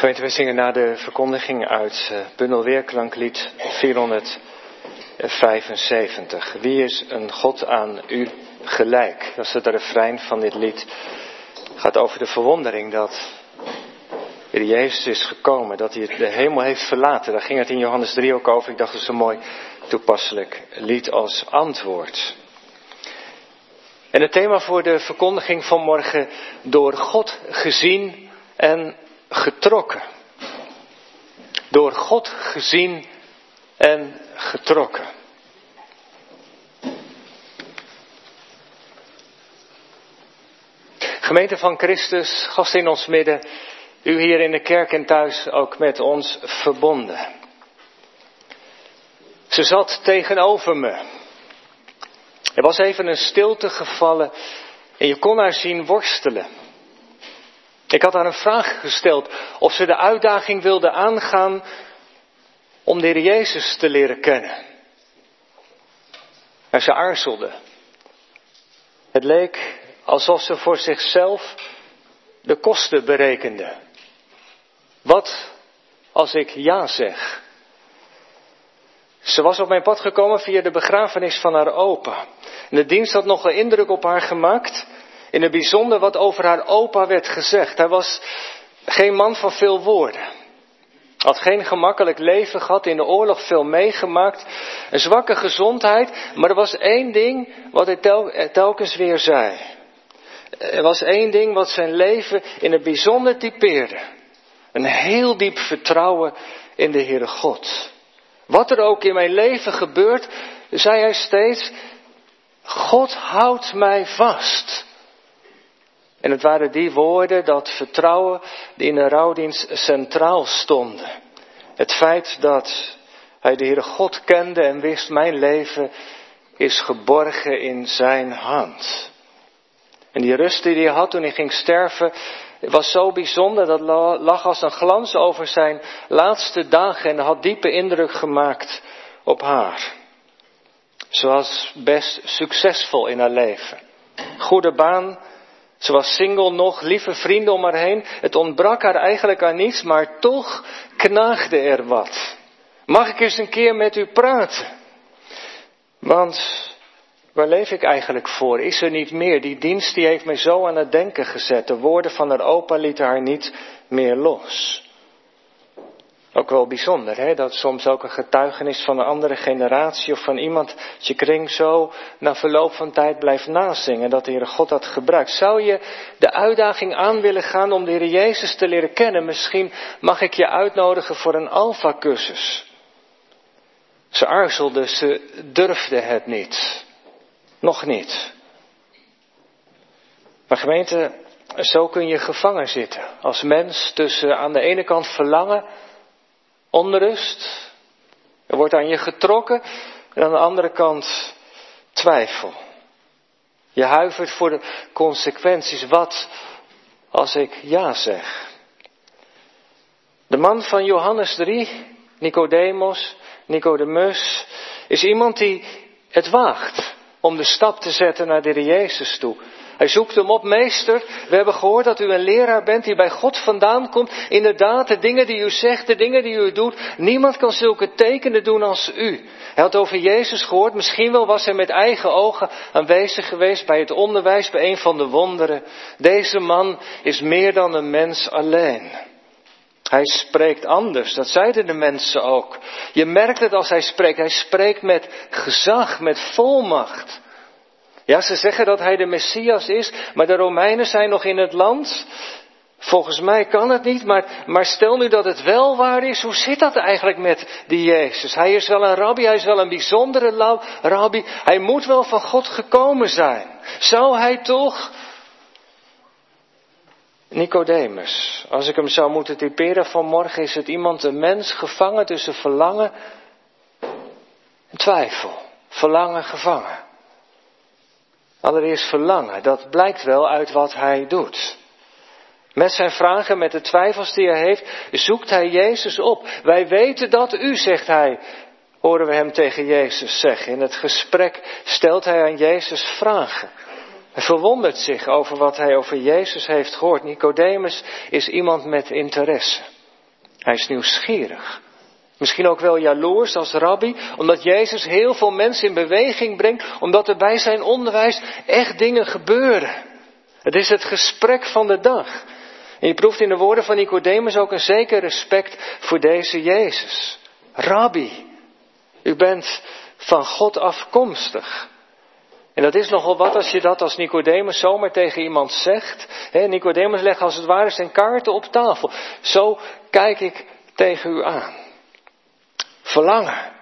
Gemeente, we zingen na de verkondiging uit uh, Bundel Weerklanklied 475. Wie is een God aan u gelijk? Dat is het refrein van dit lied. Het gaat over de verwondering dat de Jezus is gekomen, dat hij de hemel heeft verlaten. Daar ging het in Johannes 3 ook over. Ik dacht dat is een mooi toepasselijk lied als antwoord. En het thema voor de verkondiging van morgen, door God gezien en getrokken. Door God gezien en getrokken. Gemeente van Christus, gast in ons midden, u hier in de kerk en thuis ook met ons verbonden. Ze zat tegenover me. Er was even een stilte gevallen en je kon haar zien worstelen. Ik had haar een vraag gesteld of ze de uitdaging wilde aangaan om de Heer Jezus te leren kennen. Maar ze aarzelde. Het leek alsof ze voor zichzelf de kosten berekende. Wat als ik ja zeg? Ze was op mijn pad gekomen via de begrafenis van haar opa. En de dienst had nog een indruk op haar gemaakt. In het bijzonder wat over haar opa werd gezegd. Hij was geen man van veel woorden. Had geen gemakkelijk leven gehad, in de oorlog veel meegemaakt. Een zwakke gezondheid, maar er was één ding wat hij telkens weer zei. Er was één ding wat zijn leven in het bijzonder typeerde. Een heel diep vertrouwen in de Heere God. Wat er ook in mijn leven gebeurt, zei hij steeds, God houdt mij vast. En het waren die woorden, dat vertrouwen, die in de rouwdienst centraal stonden. Het feit dat hij de Heere God kende en wist, mijn leven is geborgen in zijn hand. En die rust die hij had toen hij ging sterven, was zo bijzonder, dat lag als een glans over zijn laatste dagen en had diepe indruk gemaakt op haar. Ze was best succesvol in haar leven. Goede baan, ze was single nog, lieve vrienden om haar heen. Het ontbrak haar eigenlijk aan niets, maar toch knaagde er wat. Mag ik eens een keer met u praten? Want waar leef ik eigenlijk voor? Is er niet meer? Die dienst die heeft mij zo aan het denken gezet. De woorden van haar opa lieten haar niet meer los. Ook wel bijzonder, hè? dat soms ook een getuigenis van een andere generatie of van iemand je kring zo na verloop van tijd blijft nazingen dat de Heere God dat gebruikt. Zou je de uitdaging aan willen gaan om de Heer Jezus te leren kennen? Misschien mag ik je uitnodigen voor een alfa-cursus. Ze aarzelde, ze durfde het niet. Nog niet. Maar gemeente, zo kun je gevangen zitten. Als mens tussen aan de ene kant verlangen onrust. Er wordt aan je getrokken. En aan de andere kant twijfel. Je huivert voor de consequenties. Wat als ik ja zeg? De man van Johannes 3, Nicodemus, Nicodemus, is iemand die het waagt om de stap te zetten naar de Jezus toe. Hij zoekt hem op, meester. We hebben gehoord dat u een leraar bent die bij God vandaan komt. Inderdaad, de dingen die u zegt, de dingen die u doet. Niemand kan zulke tekenen doen als u. Hij had over Jezus gehoord. Misschien wel was hij met eigen ogen aanwezig geweest bij het onderwijs, bij een van de wonderen. Deze man is meer dan een mens alleen. Hij spreekt anders, dat zeiden de mensen ook. Je merkt het als hij spreekt. Hij spreekt met gezag, met volmacht. Ja, ze zeggen dat hij de Messias is, maar de Romeinen zijn nog in het land. Volgens mij kan het niet, maar, maar stel nu dat het wel waar is, hoe zit dat eigenlijk met die Jezus? Hij is wel een rabbi, hij is wel een bijzondere rabbi, hij moet wel van God gekomen zijn. Zou hij toch? Nicodemus, als ik hem zou moeten typeren vanmorgen, is het iemand, een mens gevangen tussen verlangen en twijfel. Verlangen gevangen. Allereerst verlangen, dat blijkt wel uit wat hij doet. Met zijn vragen, met de twijfels die hij heeft, zoekt hij Jezus op. Wij weten dat u, zegt hij, horen we hem tegen Jezus zeggen. In het gesprek stelt hij aan Jezus vragen. Hij verwondert zich over wat hij over Jezus heeft gehoord. Nicodemus is iemand met interesse. Hij is nieuwsgierig. Misschien ook wel jaloers als rabbi, omdat Jezus heel veel mensen in beweging brengt, omdat er bij zijn onderwijs echt dingen gebeuren. Het is het gesprek van de dag. En je proeft in de woorden van Nicodemus ook een zeker respect voor deze Jezus. Rabbi, u bent van God afkomstig. En dat is nogal wat als je dat als Nicodemus zomaar tegen iemand zegt. He, Nicodemus legt als het ware zijn kaarten op tafel. Zo kijk ik tegen u aan. Verlangen,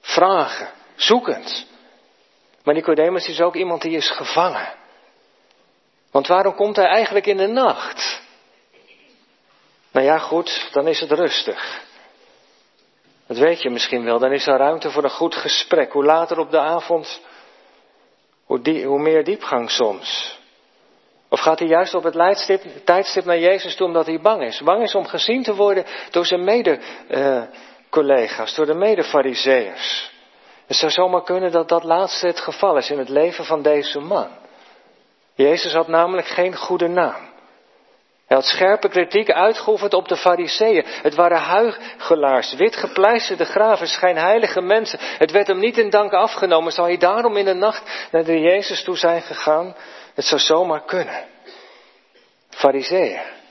vragen, zoekend. Maar Nicodemus is ook iemand die is gevangen. Want waarom komt hij eigenlijk in de nacht? Nou ja, goed, dan is het rustig. Dat weet je misschien wel. Dan is er ruimte voor een goed gesprek. Hoe later op de avond, hoe, hoe meer diepgang soms. Of gaat hij juist op het tijdstip naar Jezus toe omdat hij bang is? Bang is om gezien te worden door zijn mede-collega's, uh, door de mede-fariseërs. Het zou zomaar kunnen dat dat laatste het geval is in het leven van deze man. Jezus had namelijk geen goede naam. Hij had scherpe kritiek uitgeoefend op de fariseeën. Het waren huigelaars, witgepleisterde graven, schijnheilige mensen. Het werd hem niet in dank afgenomen. Zou hij daarom in de nacht naar de Jezus toe zijn gegaan? Het zou zomaar kunnen. Fariseeën.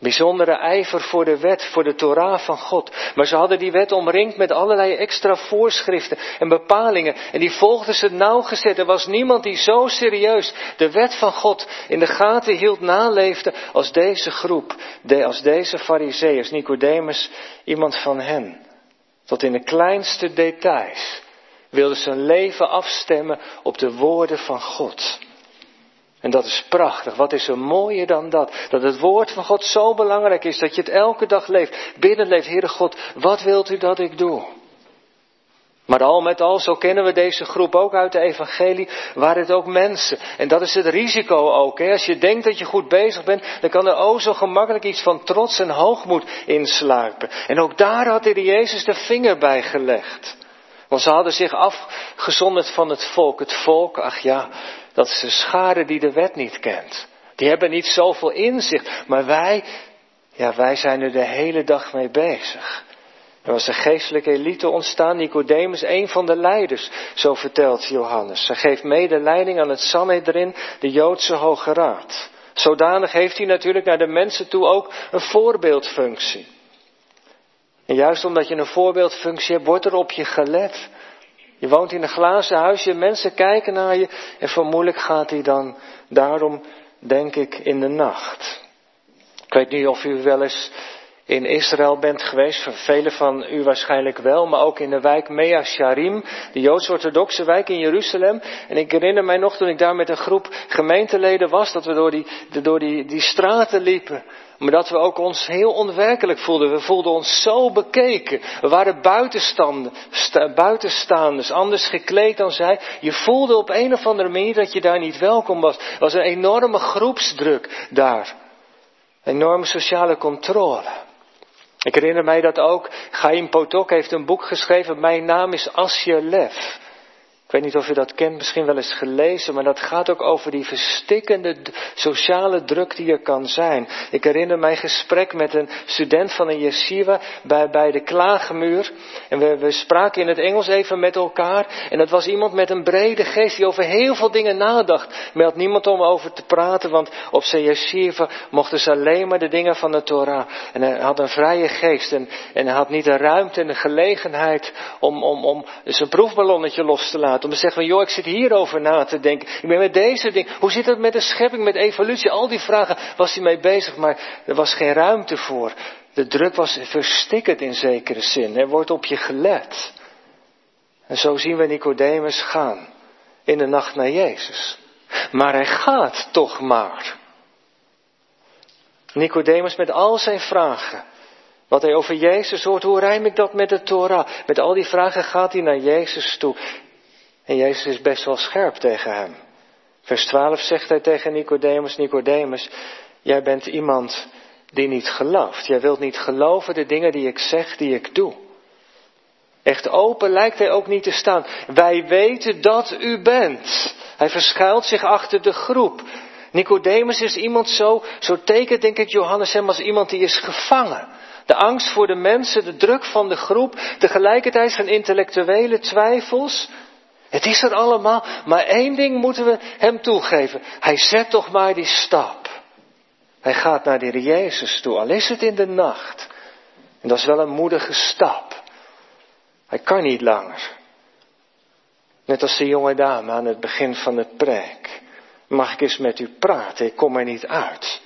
Bijzondere ijver voor de wet, voor de Torah van God. Maar ze hadden die wet omringd met allerlei extra voorschriften en bepalingen. En die volgden ze nauwgezet. Er was niemand die zo serieus de wet van God in de gaten hield, naleefde als deze groep. Als deze fariseeërs, Nicodemus, iemand van hen. Tot in de kleinste details wilde zijn leven afstemmen op de woorden van God. En dat is prachtig. Wat is er mooier dan dat? Dat het woord van God zo belangrijk is dat je het elke dag leeft. Binnenleeft, Heere God, wat wilt u dat ik doe? Maar al met al, zo kennen we deze groep ook uit de evangelie, waren het ook mensen. En dat is het risico ook. Hè? Als je denkt dat je goed bezig bent, dan kan er ook zo gemakkelijk iets van trots en hoogmoed insluipen. En ook daar had de Jezus de vinger bij gelegd. Want ze hadden zich afgezonderd van het volk. Het volk, ach ja, dat is een schade die de wet niet kent. Die hebben niet zoveel inzicht. Maar wij, ja, wij zijn er de hele dag mee bezig. Er was een geestelijke elite ontstaan, Nicodemus, een van de leiders, zo vertelt Johannes. Ze geeft mede leiding aan het Sanhedrin, de Joodse Hoge Raad. Zodanig heeft hij natuurlijk naar de mensen toe ook een voorbeeldfunctie. En juist omdat je een voorbeeldfunctie hebt, wordt er op je gelet. Je woont in een glazen huisje, mensen kijken naar je en vermoedelijk gaat hij dan daarom, denk ik, in de nacht. Ik weet niet of u wel eens in Israël bent geweest, velen van u waarschijnlijk wel, maar ook in de wijk Mea Sharim, de Joods-orthodoxe wijk in Jeruzalem. En ik herinner mij nog toen ik daar met een groep gemeenteleden was, dat we door die, door die, die straten liepen. Maar dat we ook ons heel onwerkelijk voelden. We voelden ons zo bekeken. We waren buitenstaanders, anders gekleed dan zij. Je voelde op een of andere manier dat je daar niet welkom was. Er was een enorme groepsdruk daar. Enorme sociale controle. Ik herinner mij dat ook. Chaim Potok heeft een boek geschreven. Mijn naam is Asje Lef. Ik weet niet of u dat kent, misschien wel eens gelezen, maar dat gaat ook over die verstikkende sociale druk die er kan zijn. Ik herinner mij een gesprek met een student van een yeshiva bij, bij de Klagemuur. En we, we spraken in het Engels even met elkaar. En dat was iemand met een brede geest die over heel veel dingen nadacht. Maar had niemand om over te praten, want op zijn yeshiva mochten ze alleen maar de dingen van de Torah. En hij had een vrije geest en, en hij had niet de ruimte en de gelegenheid om, om, om zijn proefballonnetje los te laten om te zeggen van, joh, ik zit hierover na te denken. Ik ben met deze dingen. Hoe zit het met de schepping, met evolutie? Al die vragen was hij mee bezig, maar er was geen ruimte voor. De druk was verstikkend in zekere zin. Er wordt op je gelet. En zo zien we Nicodemus gaan in de nacht naar Jezus. Maar hij gaat toch maar. Nicodemus met al zijn vragen. Wat hij over Jezus hoort, hoe rijm ik dat met de Torah? Met al die vragen gaat hij naar Jezus toe. En Jezus is best wel scherp tegen hem. Vers 12 zegt hij tegen Nicodemus, Nicodemus, jij bent iemand die niet gelooft. Jij wilt niet geloven de dingen die ik zeg, die ik doe. Echt open lijkt hij ook niet te staan. Wij weten dat u bent. Hij verschuilt zich achter de groep. Nicodemus is iemand zo, zo tekent denk ik Johannes hem als iemand die is gevangen. De angst voor de mensen, de druk van de groep, tegelijkertijd zijn intellectuele twijfels. Het is er allemaal, maar één ding moeten we hem toegeven. Hij zet toch maar die stap. Hij gaat naar de Jezus toe, al is het in de nacht. En dat is wel een moedige stap. Hij kan niet langer. Net als de jonge dame aan het begin van het preek. Mag ik eens met u praten? Ik kom er niet uit.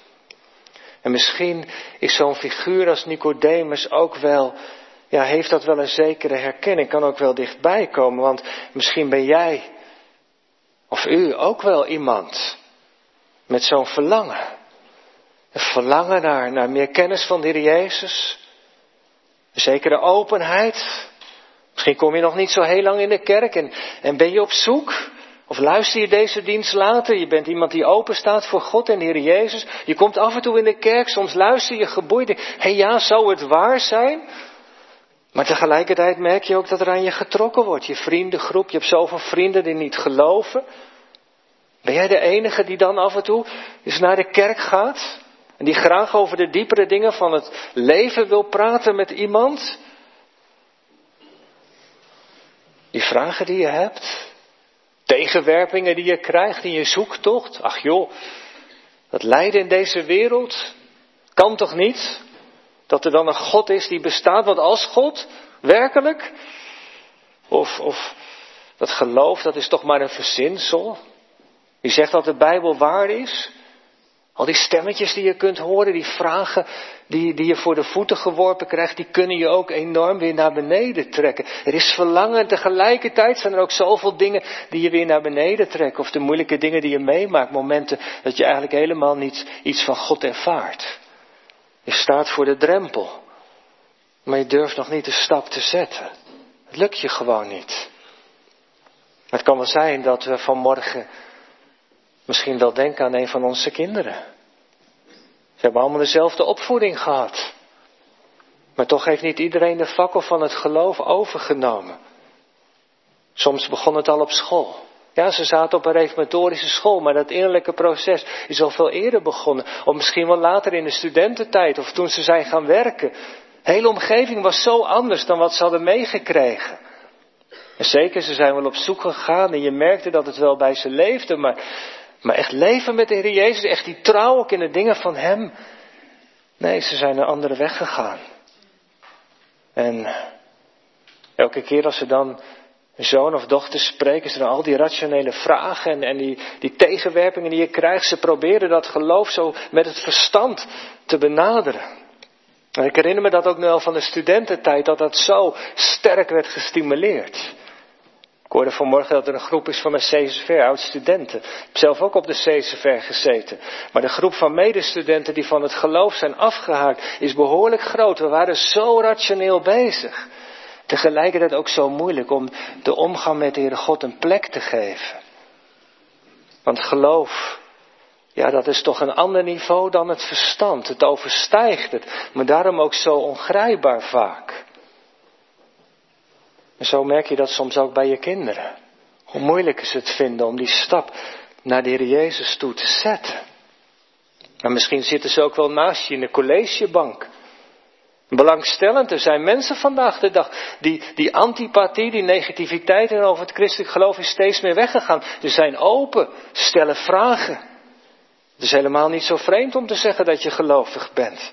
En misschien is zo'n figuur als Nicodemus ook wel, ja, heeft dat wel een zekere herkenning, kan ook wel dichtbij komen, want misschien ben jij of u ook wel iemand met zo'n verlangen. Een verlangen naar, naar meer kennis van de Heer Jezus. Een zekere openheid. Misschien kom je nog niet zo heel lang in de kerk en, en ben je op zoek of luister je deze dienst later? Je bent iemand die open staat voor God en de Heer Jezus. Je komt af en toe in de kerk, soms luister je geboeid. Hé ja, zou het waar zijn? Maar tegelijkertijd merk je ook dat er aan je getrokken wordt. Je vriendengroep, je hebt zoveel vrienden die niet geloven. Ben jij de enige die dan af en toe eens naar de kerk gaat? En die graag over de diepere dingen van het leven wil praten met iemand? Die vragen die je hebt, Tegenwerpingen die je krijgt in je zoektocht. Ach joh, dat lijden in deze wereld kan toch niet? Dat er dan een God is die bestaat, want als God, werkelijk? Of, of dat geloof, dat is toch maar een verzinsel? Die zegt dat de Bijbel waar is? Al die stemmetjes die je kunt horen, die vragen die, die je voor de voeten geworpen krijgt, die kunnen je ook enorm weer naar beneden trekken. Er is verlangen en tegelijkertijd zijn er ook zoveel dingen die je weer naar beneden trekken. Of de moeilijke dingen die je meemaakt, momenten dat je eigenlijk helemaal niet iets van God ervaart. Je staat voor de drempel, maar je durft nog niet de stap te zetten. Het lukt je gewoon niet. Het kan wel zijn dat we vanmorgen misschien wel denken aan een van onze kinderen. Ze hebben allemaal dezelfde opvoeding gehad. Maar toch heeft niet iedereen de fakkel van het geloof overgenomen. Soms begon het al op school. Ja, ze zaten op een reformatorische school, maar dat innerlijke proces is al veel eerder begonnen. Of misschien wel later in de studententijd, of toen ze zijn gaan werken. De hele omgeving was zo anders dan wat ze hadden meegekregen. En zeker, ze zijn wel op zoek gegaan en je merkte dat het wel bij ze leefde, maar maar echt leven met de Heer Jezus, echt die trouw ook in de dingen van Hem. Nee, ze zijn een andere weg gegaan. En elke keer als ze dan zoon of dochter spreken, ze dan al die rationele vragen en, en die, die tegenwerpingen die je krijgt. Ze proberen dat geloof zo met het verstand te benaderen. En ik herinner me dat ook al van de studententijd, dat dat zo sterk werd gestimuleerd. Ik hoorde vanmorgen dat er een groep is van mijn CSV, oud-studenten. Ik heb zelf ook op de CSV gezeten. Maar de groep van medestudenten die van het geloof zijn afgehaakt, is behoorlijk groot. We waren zo rationeel bezig. Tegelijkertijd ook zo moeilijk om de omgang met de Heere God een plek te geven. Want geloof, ja, dat is toch een ander niveau dan het verstand. Het overstijgt het, maar daarom ook zo ongrijpbaar vaak. En zo merk je dat soms ook bij je kinderen. Hoe moeilijk is het vinden om die stap naar de Heer Jezus toe te zetten. Maar misschien zitten ze ook wel naast je in de collegebank. Belangstellend, er zijn mensen vandaag de dag die, die antipathie, die negativiteit over het christelijk geloof is steeds meer weggegaan. Ze zijn open, stellen vragen. Het is helemaal niet zo vreemd om te zeggen dat je gelovig bent.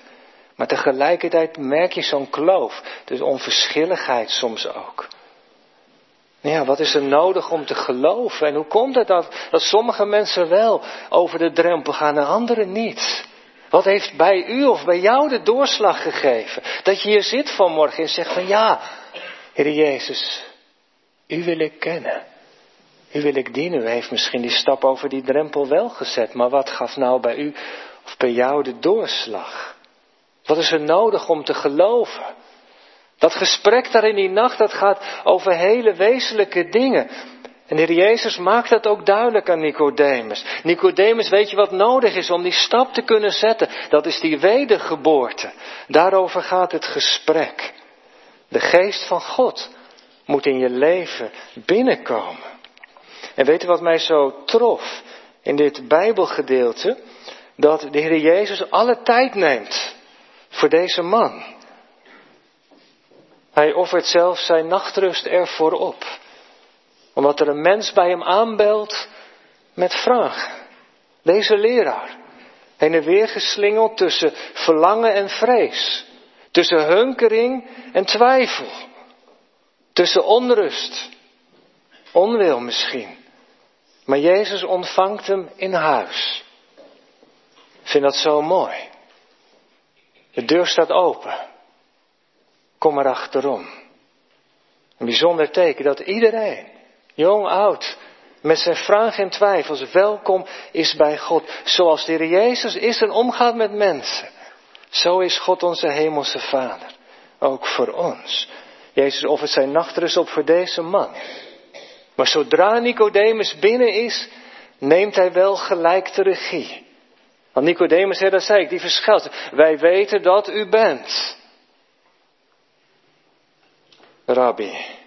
Maar tegelijkertijd merk je zo'n kloof, dus onverschilligheid soms ook. Ja, wat is er nodig om te geloven? En hoe komt het dat, dat sommige mensen wel over de drempel gaan en anderen niet? Wat heeft bij u of bij jou de doorslag gegeven? Dat je hier zit vanmorgen en zegt van ja, Heer Jezus, u wil ik kennen. U wil ik dienen. U heeft misschien die stap over die drempel wel gezet. Maar wat gaf nou bij u of bij jou de doorslag? Wat is er nodig om te geloven? Dat gesprek daar in die nacht, dat gaat over hele wezenlijke dingen. En de Heer Jezus maakt dat ook duidelijk aan Nicodemus. Nicodemus, weet je wat nodig is om die stap te kunnen zetten? Dat is die wedergeboorte. Daarover gaat het gesprek. De geest van God moet in je leven binnenkomen. En weet je wat mij zo trof in dit Bijbelgedeelte dat de Heer Jezus alle tijd neemt voor deze man. Hij offert zelfs zijn nachtrust ervoor op, omdat er een mens bij hem aanbelt met vragen. Deze leraar, heen en weer geslingeld tussen verlangen en vrees, tussen hunkering en twijfel, tussen onrust, onwil misschien. Maar Jezus ontvangt hem in huis. Ik vind dat zo mooi. De deur staat open. Kom er achterom. Een bijzonder teken dat iedereen, jong, oud, met zijn vragen en twijfels welkom is bij God. Zoals de Heer Jezus is en omgaat met mensen. Zo is God onze hemelse Vader. Ook voor ons. Jezus offert zijn nachtrust op voor deze man. Maar zodra Nicodemus binnen is, neemt hij wel gelijk de regie. Want Nicodemus, hè, dat zei ik, die verschilt. Wij weten dat u bent. Rabbi.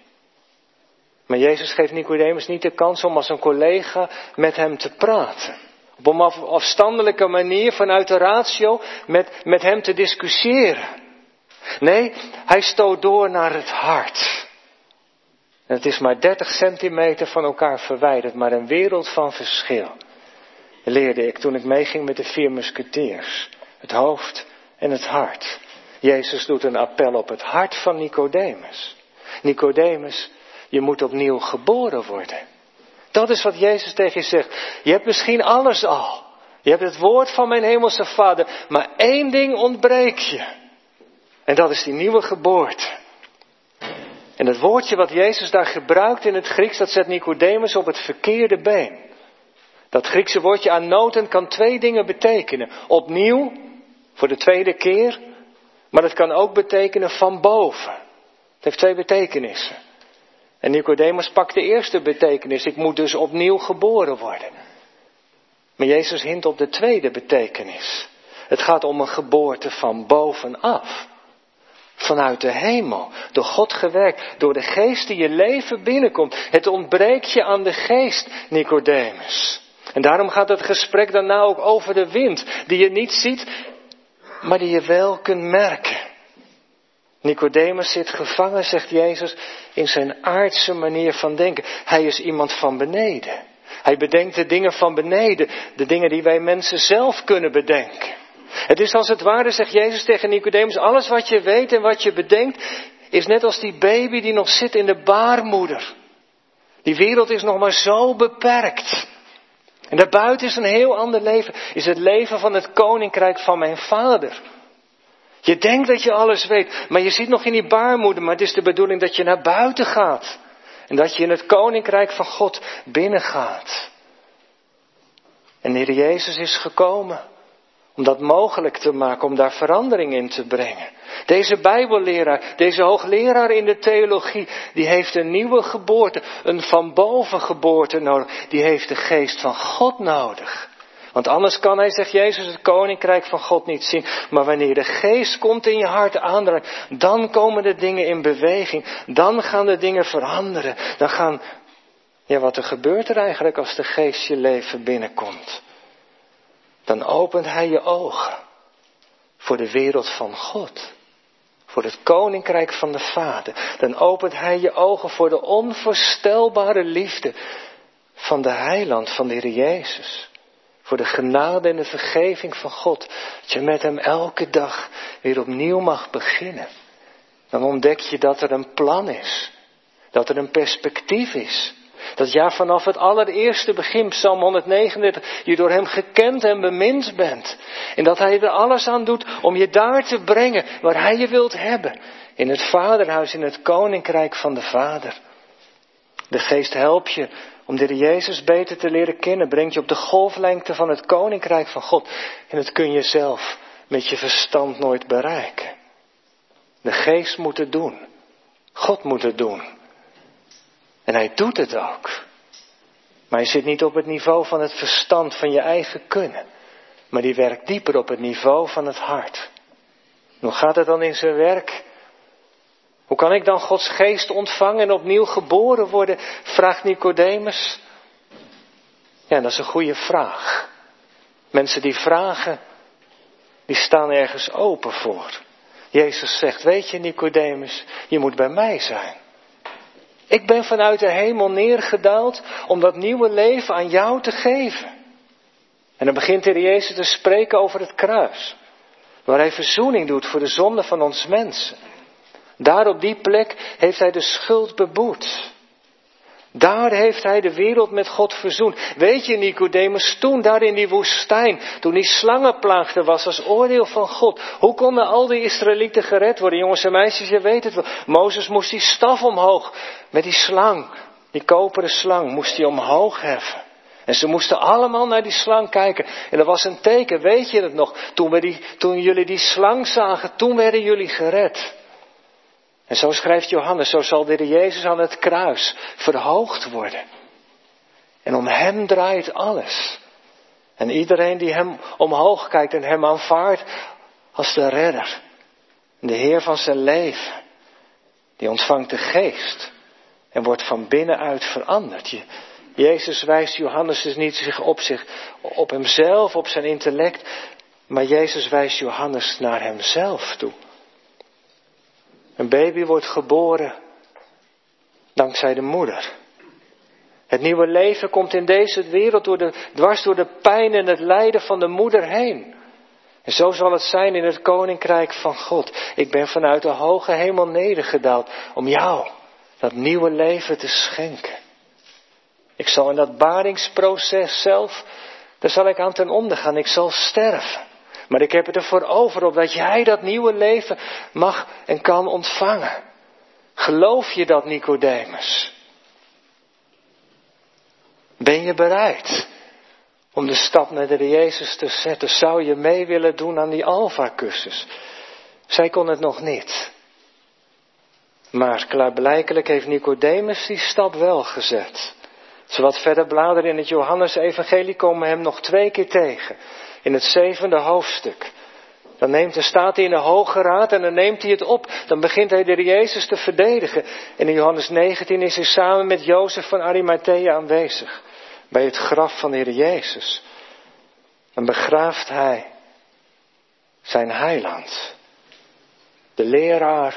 Maar Jezus geeft Nicodemus niet de kans om als een collega met hem te praten. Op een afstandelijke manier vanuit de ratio met, met hem te discussiëren. Nee, hij stoot door naar het hart. Het is maar 30 centimeter van elkaar verwijderd, maar een wereld van verschil. Leerde ik toen ik meeging met de vier musketiers. Het hoofd en het hart. Jezus doet een appel op het hart van Nicodemus. Nicodemus, je moet opnieuw geboren worden. Dat is wat Jezus tegen je zegt. Je hebt misschien alles al. Je hebt het woord van mijn hemelse vader. Maar één ding ontbreekt je. En dat is die nieuwe geboorte. En het woordje wat Jezus daar gebruikt in het Grieks, dat zet Nicodemus op het verkeerde been. Dat Griekse woordje anoten kan twee dingen betekenen. Opnieuw, voor de tweede keer, maar het kan ook betekenen van boven. Het heeft twee betekenissen. En Nicodemus pakt de eerste betekenis. Ik moet dus opnieuw geboren worden. Maar Jezus hint op de tweede betekenis. Het gaat om een geboorte van bovenaf. Vanuit de hemel. Door God gewerkt. Door de geest die je leven binnenkomt. Het ontbreekt je aan de geest, Nicodemus. En daarom gaat het gesprek daarna ook over de wind. Die je niet ziet, maar die je wel kunt merken. Nicodemus zit gevangen, zegt Jezus, in zijn aardse manier van denken. Hij is iemand van beneden. Hij bedenkt de dingen van beneden, de dingen die wij mensen zelf kunnen bedenken. Het is als het ware, zegt Jezus tegen Nicodemus, alles wat je weet en wat je bedenkt, is net als die baby die nog zit in de baarmoeder. Die wereld is nog maar zo beperkt. En daarbuiten is een heel ander leven, is het leven van het koninkrijk van mijn vader. Je denkt dat je alles weet, maar je zit nog in die baarmoeder, maar het is de bedoeling dat je naar buiten gaat. En dat je in het koninkrijk van God binnengaat. En de Heer Jezus is gekomen om dat mogelijk te maken, om daar verandering in te brengen. Deze Bijbelleraar, deze hoogleraar in de theologie, die heeft een nieuwe geboorte, een van boven geboorte nodig. Die heeft de geest van God nodig. Want anders kan hij, zegt Jezus, het koninkrijk van God niet zien. Maar wanneer de geest komt in je hart aandraait, dan komen de dingen in beweging. Dan gaan de dingen veranderen. Dan gaan, ja wat er gebeurt er eigenlijk als de geest je leven binnenkomt? Dan opent hij je ogen voor de wereld van God. Voor het koninkrijk van de Vader. Dan opent hij je ogen voor de onvoorstelbare liefde van de heiland, van de Heer Jezus. Voor de genade en de vergeving van God. Dat je met Hem elke dag weer opnieuw mag beginnen. Dan ontdek je dat er een plan is. Dat er een perspectief is. Dat ja, vanaf het allereerste begin, Psalm 139, je door Hem gekend en bemind bent. En dat Hij er alles aan doet om je daar te brengen waar Hij je wilt hebben. In het Vaderhuis, in het Koninkrijk van de Vader. De Geest helpt je om de Jezus beter te leren kennen, brengt je op de golflengte van het koninkrijk van God. En dat kun je zelf met je verstand nooit bereiken. De geest moet het doen. God moet het doen. En hij doet het ook. Maar hij zit niet op het niveau van het verstand van je eigen kunnen. Maar die werkt dieper op het niveau van het hart. Hoe gaat het dan in zijn werk? Hoe kan ik dan Gods geest ontvangen en opnieuw geboren worden? vraagt Nicodemus. Ja, dat is een goede vraag. Mensen die vragen, die staan ergens open voor. Jezus zegt, weet je Nicodemus, je moet bij mij zijn. Ik ben vanuit de hemel neergedaald om dat nieuwe leven aan jou te geven. En dan begint de Jezus te spreken over het kruis. Waar hij verzoening doet voor de zonde van ons mensen. Daar op die plek heeft hij de schuld beboet. Daar heeft hij de wereld met God verzoend. Weet je, Nicodemus, toen daar in die woestijn, toen die slangenplaagde was als oordeel van God, hoe konden al die Israëlieten gered worden? Jongens en meisjes, je weet het wel. Mozes moest die staf omhoog met die slang, die koperen slang, moest hij omhoog heffen. En ze moesten allemaal naar die slang kijken. En dat was een teken, weet je het nog? Toen, we die, toen jullie die slang zagen, toen werden jullie gered. En zo schrijft Johannes, zo zal de Jezus aan het kruis verhoogd worden. En om Hem draait alles. En iedereen die Hem omhoog kijkt en Hem aanvaardt als de redder, de Heer van zijn leven, die ontvangt de geest en wordt van binnenuit veranderd. Jezus wijst Johannes dus niet zich op, zich, op hemzelf, op zijn intellect, maar Jezus wijst Johannes naar hemzelf toe. Een baby wordt geboren dankzij de moeder. Het nieuwe leven komt in deze wereld door de, dwars door de pijn en het lijden van de moeder heen. En zo zal het zijn in het koninkrijk van God. Ik ben vanuit de hoge hemel nedergedaald om jou dat nieuwe leven te schenken. Ik zal in dat baringsproces zelf, daar zal ik aan ten onder gaan. Ik zal sterven. Maar ik heb het ervoor over opdat jij dat nieuwe leven mag en kan ontvangen. Geloof je dat, Nicodemus? Ben je bereid om de stap naar de Jezus te zetten? Zou je mee willen doen aan die Alpha-cursus? Zij kon het nog niet. Maar klaarblijkelijk heeft Nicodemus die stap wel gezet. We wat verder bladeren in het Johannes-evangelie komen hem nog twee keer tegen in het zevende hoofdstuk. Dan neemt, staat hij in de Hoge Raad en dan neemt hij het op. Dan begint hij de Jezus te verdedigen. En in Johannes 19 is hij samen met Jozef van Arimathea aanwezig. Bij het graf van de Heer Jezus. Dan begraaft hij zijn heiland. De leraar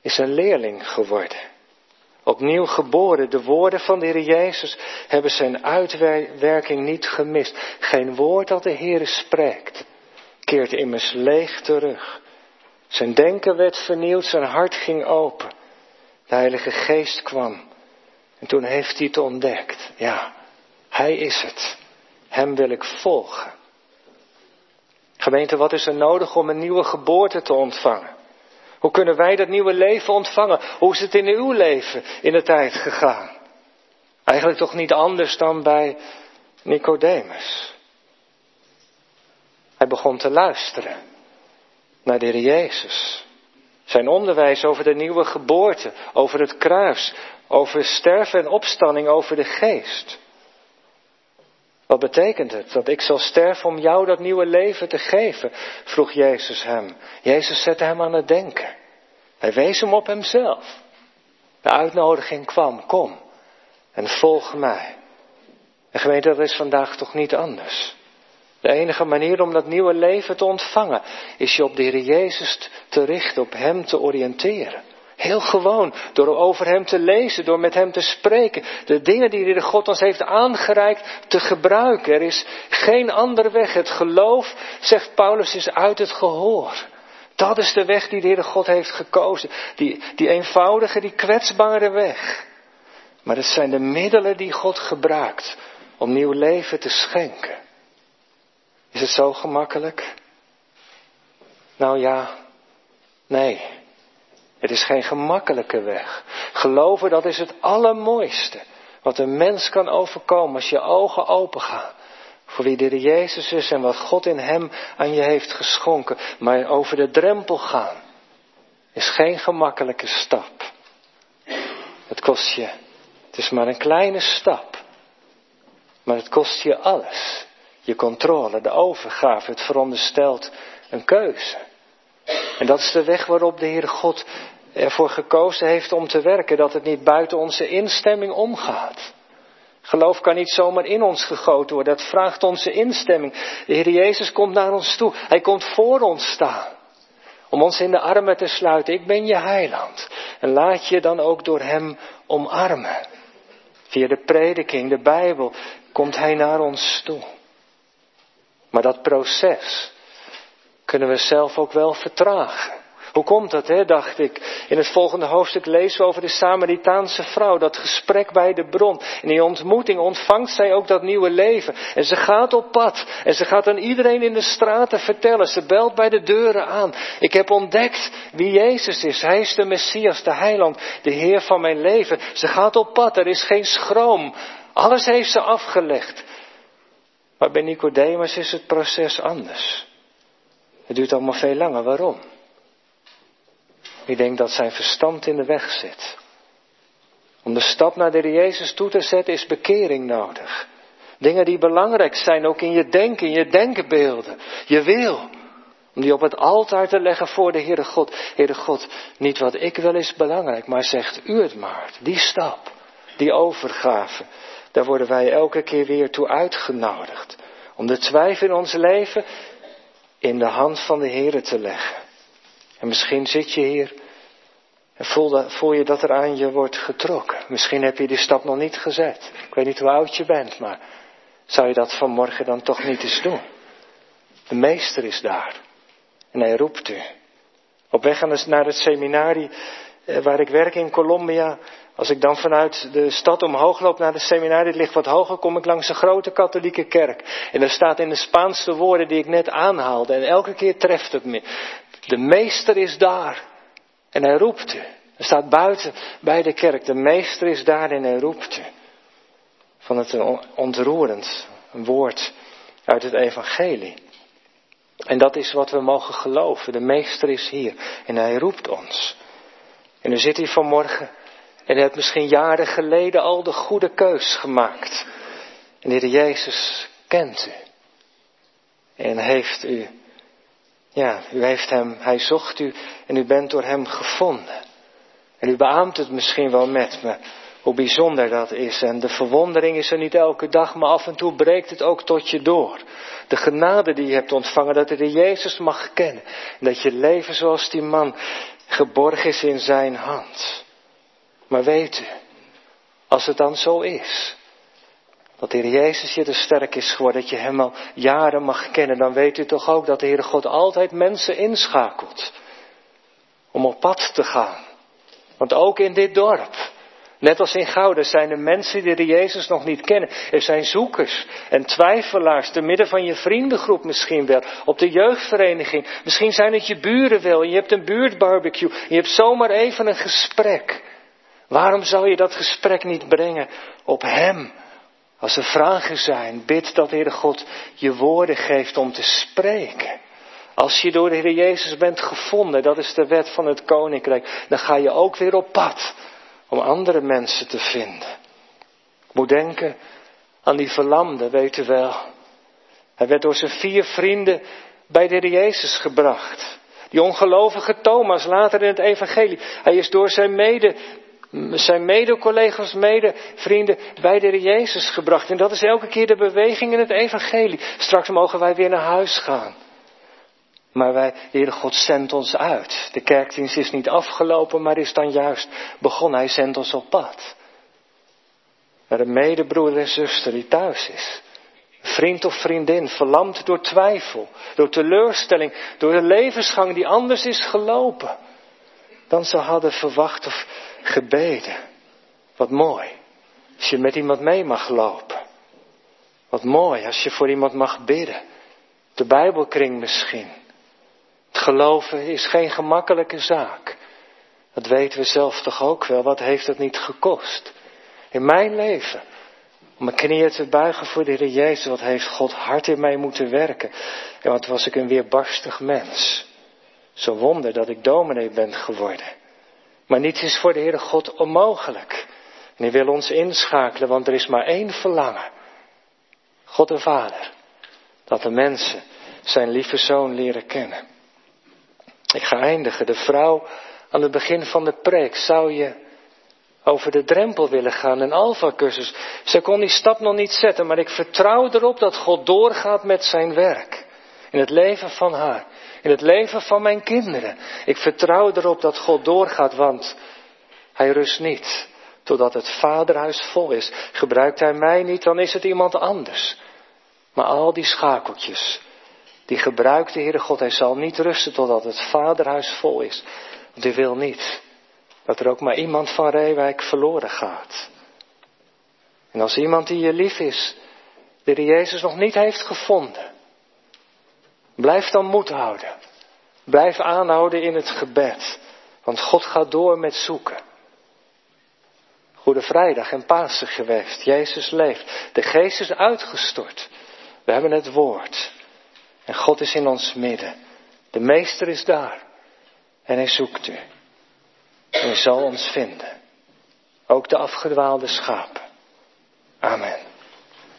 is een leerling geworden. Opnieuw geboren, de woorden van de Heer Jezus hebben zijn uitwerking niet gemist. Geen woord dat de Heer spreekt, keert immers leeg terug. Zijn denken werd vernieuwd, zijn hart ging open. De Heilige Geest kwam. En toen heeft hij het ontdekt. Ja, hij is het. Hem wil ik volgen. Gemeente, wat is er nodig om een nieuwe geboorte te ontvangen? Hoe kunnen wij dat nieuwe leven ontvangen? Hoe is het in uw leven in de tijd gegaan? Eigenlijk toch niet anders dan bij Nicodemus. Hij begon te luisteren naar de Heer Jezus. Zijn onderwijs over de nieuwe geboorte, over het kruis, over sterven en opstanding, over de geest. Wat betekent het? Dat ik zal sterven om jou dat nieuwe leven te geven? vroeg Jezus hem. Jezus zette hem aan het denken. Hij wees hem op hemzelf. De uitnodiging kwam, kom en volg mij. En gemeente, dat is vandaag toch niet anders. De enige manier om dat nieuwe leven te ontvangen is je op de Heer Jezus te richten, op Hem te oriënteren. Heel gewoon, door over Hem te lezen, door met Hem te spreken. De dingen die de God ons heeft aangereikt te gebruiken. Er is geen andere weg. Het geloof, zegt Paulus, is uit het gehoor. Dat is de weg die de Heere God heeft gekozen. Die, die eenvoudige, die kwetsbare weg. Maar het zijn de middelen die God gebruikt om nieuw leven te schenken. Is het zo gemakkelijk? Nou ja, nee. Het is geen gemakkelijke weg. Geloven, dat is het allermooiste wat een mens kan overkomen als je ogen open gaan. Voor wie de Jezus is en wat God in hem aan je heeft geschonken. Maar over de drempel gaan is geen gemakkelijke stap. Het kost je, het is maar een kleine stap. Maar het kost je alles. Je controle, de overgave, het veronderstelt een keuze. En dat is de weg waarop de Heere God ervoor gekozen heeft om te werken, dat het niet buiten onze instemming omgaat. Geloof kan niet zomaar in ons gegoten worden. Dat vraagt onze instemming. De Heer Jezus komt naar ons toe. Hij komt voor ons staan. Om ons in de armen te sluiten. Ik ben je heiland. En laat je dan ook door Hem omarmen. Via de prediking, de Bijbel, komt Hij naar ons toe. Maar dat proces kunnen we zelf ook wel vertragen. Hoe komt dat, hè, dacht ik. In het volgende hoofdstuk lezen we over de Samaritaanse vrouw, dat gesprek bij de bron. In die ontmoeting ontvangt zij ook dat nieuwe leven. En ze gaat op pad. En ze gaat aan iedereen in de straten vertellen. Ze belt bij de deuren aan. Ik heb ontdekt wie Jezus is. Hij is de Messias, de Heiland, de Heer van mijn leven. Ze gaat op pad. Er is geen schroom. Alles heeft ze afgelegd. Maar bij Nicodemus is het proces anders. Het duurt allemaal veel langer. Waarom? Ik denk dat zijn verstand in de weg zit. Om de stap naar de Heer Jezus toe te zetten is bekering nodig. Dingen die belangrijk zijn, ook in je denken, in je denkbeelden. Je wil. Om die op het altaar te leggen voor de Heere God. Heere God, niet wat ik wil is belangrijk, maar zegt u het maar. Die stap, die overgave, daar worden wij elke keer weer toe uitgenodigd. Om de twijfel in ons leven in de hand van de Heere te leggen. En misschien zit je hier en voel, voel, je dat er aan je wordt getrokken. Misschien heb je die stap nog niet gezet. Ik weet niet hoe oud je bent, maar zou je dat vanmorgen dan toch niet eens doen? De meester is daar. En hij roept u. Op weg naar het seminarie eh, waar ik werk in Colombia. Als ik dan vanuit de stad omhoog loop naar het seminarie, het ligt wat hoger, kom ik langs een grote katholieke kerk. En er staat in de Spaanse woorden die ik net aanhaalde. En elke keer treft het me. De meester is daar. En hij roept u. Er staat buiten bij de kerk. De meester is daar en hij roept u. Van het ontroerend woord uit het evangelie. En dat is wat we mogen geloven. De meester is hier en hij roept ons. En u zit hier vanmorgen en u hebt misschien jaren geleden al de goede keus gemaakt. En de Heer Jezus kent u. En heeft u ja, u heeft hem, hij zocht u en u bent door hem gevonden. En u beaamt het misschien wel met me, hoe bijzonder dat is. En de verwondering is er niet elke dag, maar af en toe breekt het ook tot je door. De genade die je hebt ontvangen, dat je de Jezus mag kennen. En dat je leven zoals die man geborgen is in zijn hand. Maar weet u, als het dan zo is, dat de Heer Jezus je te sterk is geworden, dat je Hem al jaren mag kennen, dan weet u toch ook dat de Heere God altijd mensen inschakelt om op pad te gaan. Want ook in dit dorp, net als in Gouden, zijn er mensen die de Jezus nog niet kennen. Er zijn zoekers en twijfelaars, te midden van je vriendengroep misschien wel, op de jeugdvereniging. Misschien zijn het je buren wel, je hebt een buurtbarbecue, je hebt zomaar even een gesprek. Waarom zou je dat gesprek niet brengen op Hem? Als er vragen zijn, bid dat Heere God je woorden geeft om te spreken. Als je door de Heer Jezus bent gevonden, dat is de wet van het koninkrijk, dan ga je ook weer op pad om andere mensen te vinden. Ik moet denken aan die verlamde, weet u wel. Hij werd door zijn vier vrienden bij de Heer Jezus gebracht. Die ongelovige Thomas, later in het evangelie. Hij is door zijn mede zijn mede-collega's, mede-vrienden bij de Jezus gebracht. En dat is elke keer de beweging in het evangelie. Straks mogen wij weer naar huis gaan. Maar wij, de Heere God zendt ons uit. De kerkdienst is niet afgelopen, maar is dan juist begonnen. Hij zendt ons op pad. Naar een medebroeder en zuster die thuis is. Vriend of vriendin, verlamd door twijfel, door teleurstelling, door een levensgang die anders is gelopen dan ze hadden verwacht of gebeden. Wat mooi. Als je met iemand mee mag lopen. Wat mooi als je voor iemand mag bidden. De Bijbelkring misschien. Het geloven is geen gemakkelijke zaak. Dat weten we zelf toch ook wel. Wat heeft het niet gekost? In mijn leven. Om mijn knieën te buigen voor de Heer Jezus. Wat heeft God hard in mij moeten werken. En wat was ik een weerbarstig mens. Zo wonder dat ik dominee ben geworden. Maar niets is voor de Heere God onmogelijk. En hij wil ons inschakelen, want er is maar één verlangen. God de Vader. Dat de mensen zijn lieve zoon leren kennen. Ik ga eindigen. De vrouw aan het begin van de preek. Zou je, over de drempel willen gaan, een alfa-cursus. Ze kon die stap nog niet zetten, maar ik vertrouw erop dat God doorgaat met zijn werk. In het leven van haar, in het leven van mijn kinderen. Ik vertrouw erop dat God doorgaat, want hij rust niet. Totdat het vaderhuis vol is. Gebruikt hij mij niet, dan is het iemand anders. Maar al die schakeltjes, die gebruikt de Heere God. Hij zal niet rusten totdat het vaderhuis vol is. Want hij wil niet dat er ook maar iemand van Reewijk verloren gaat. En als iemand die je lief is, de Jezus nog niet heeft gevonden, blijf dan moed houden. Blijf aanhouden in het gebed, want God gaat door met zoeken. Goede Vrijdag en Pasen geweest. Jezus leeft. De Geest is uitgestort. We hebben het woord. En God is in ons midden. De Meester is daar. En hij zoekt u. En hij zal ons vinden. Ook de afgedwaalde schapen. Amen.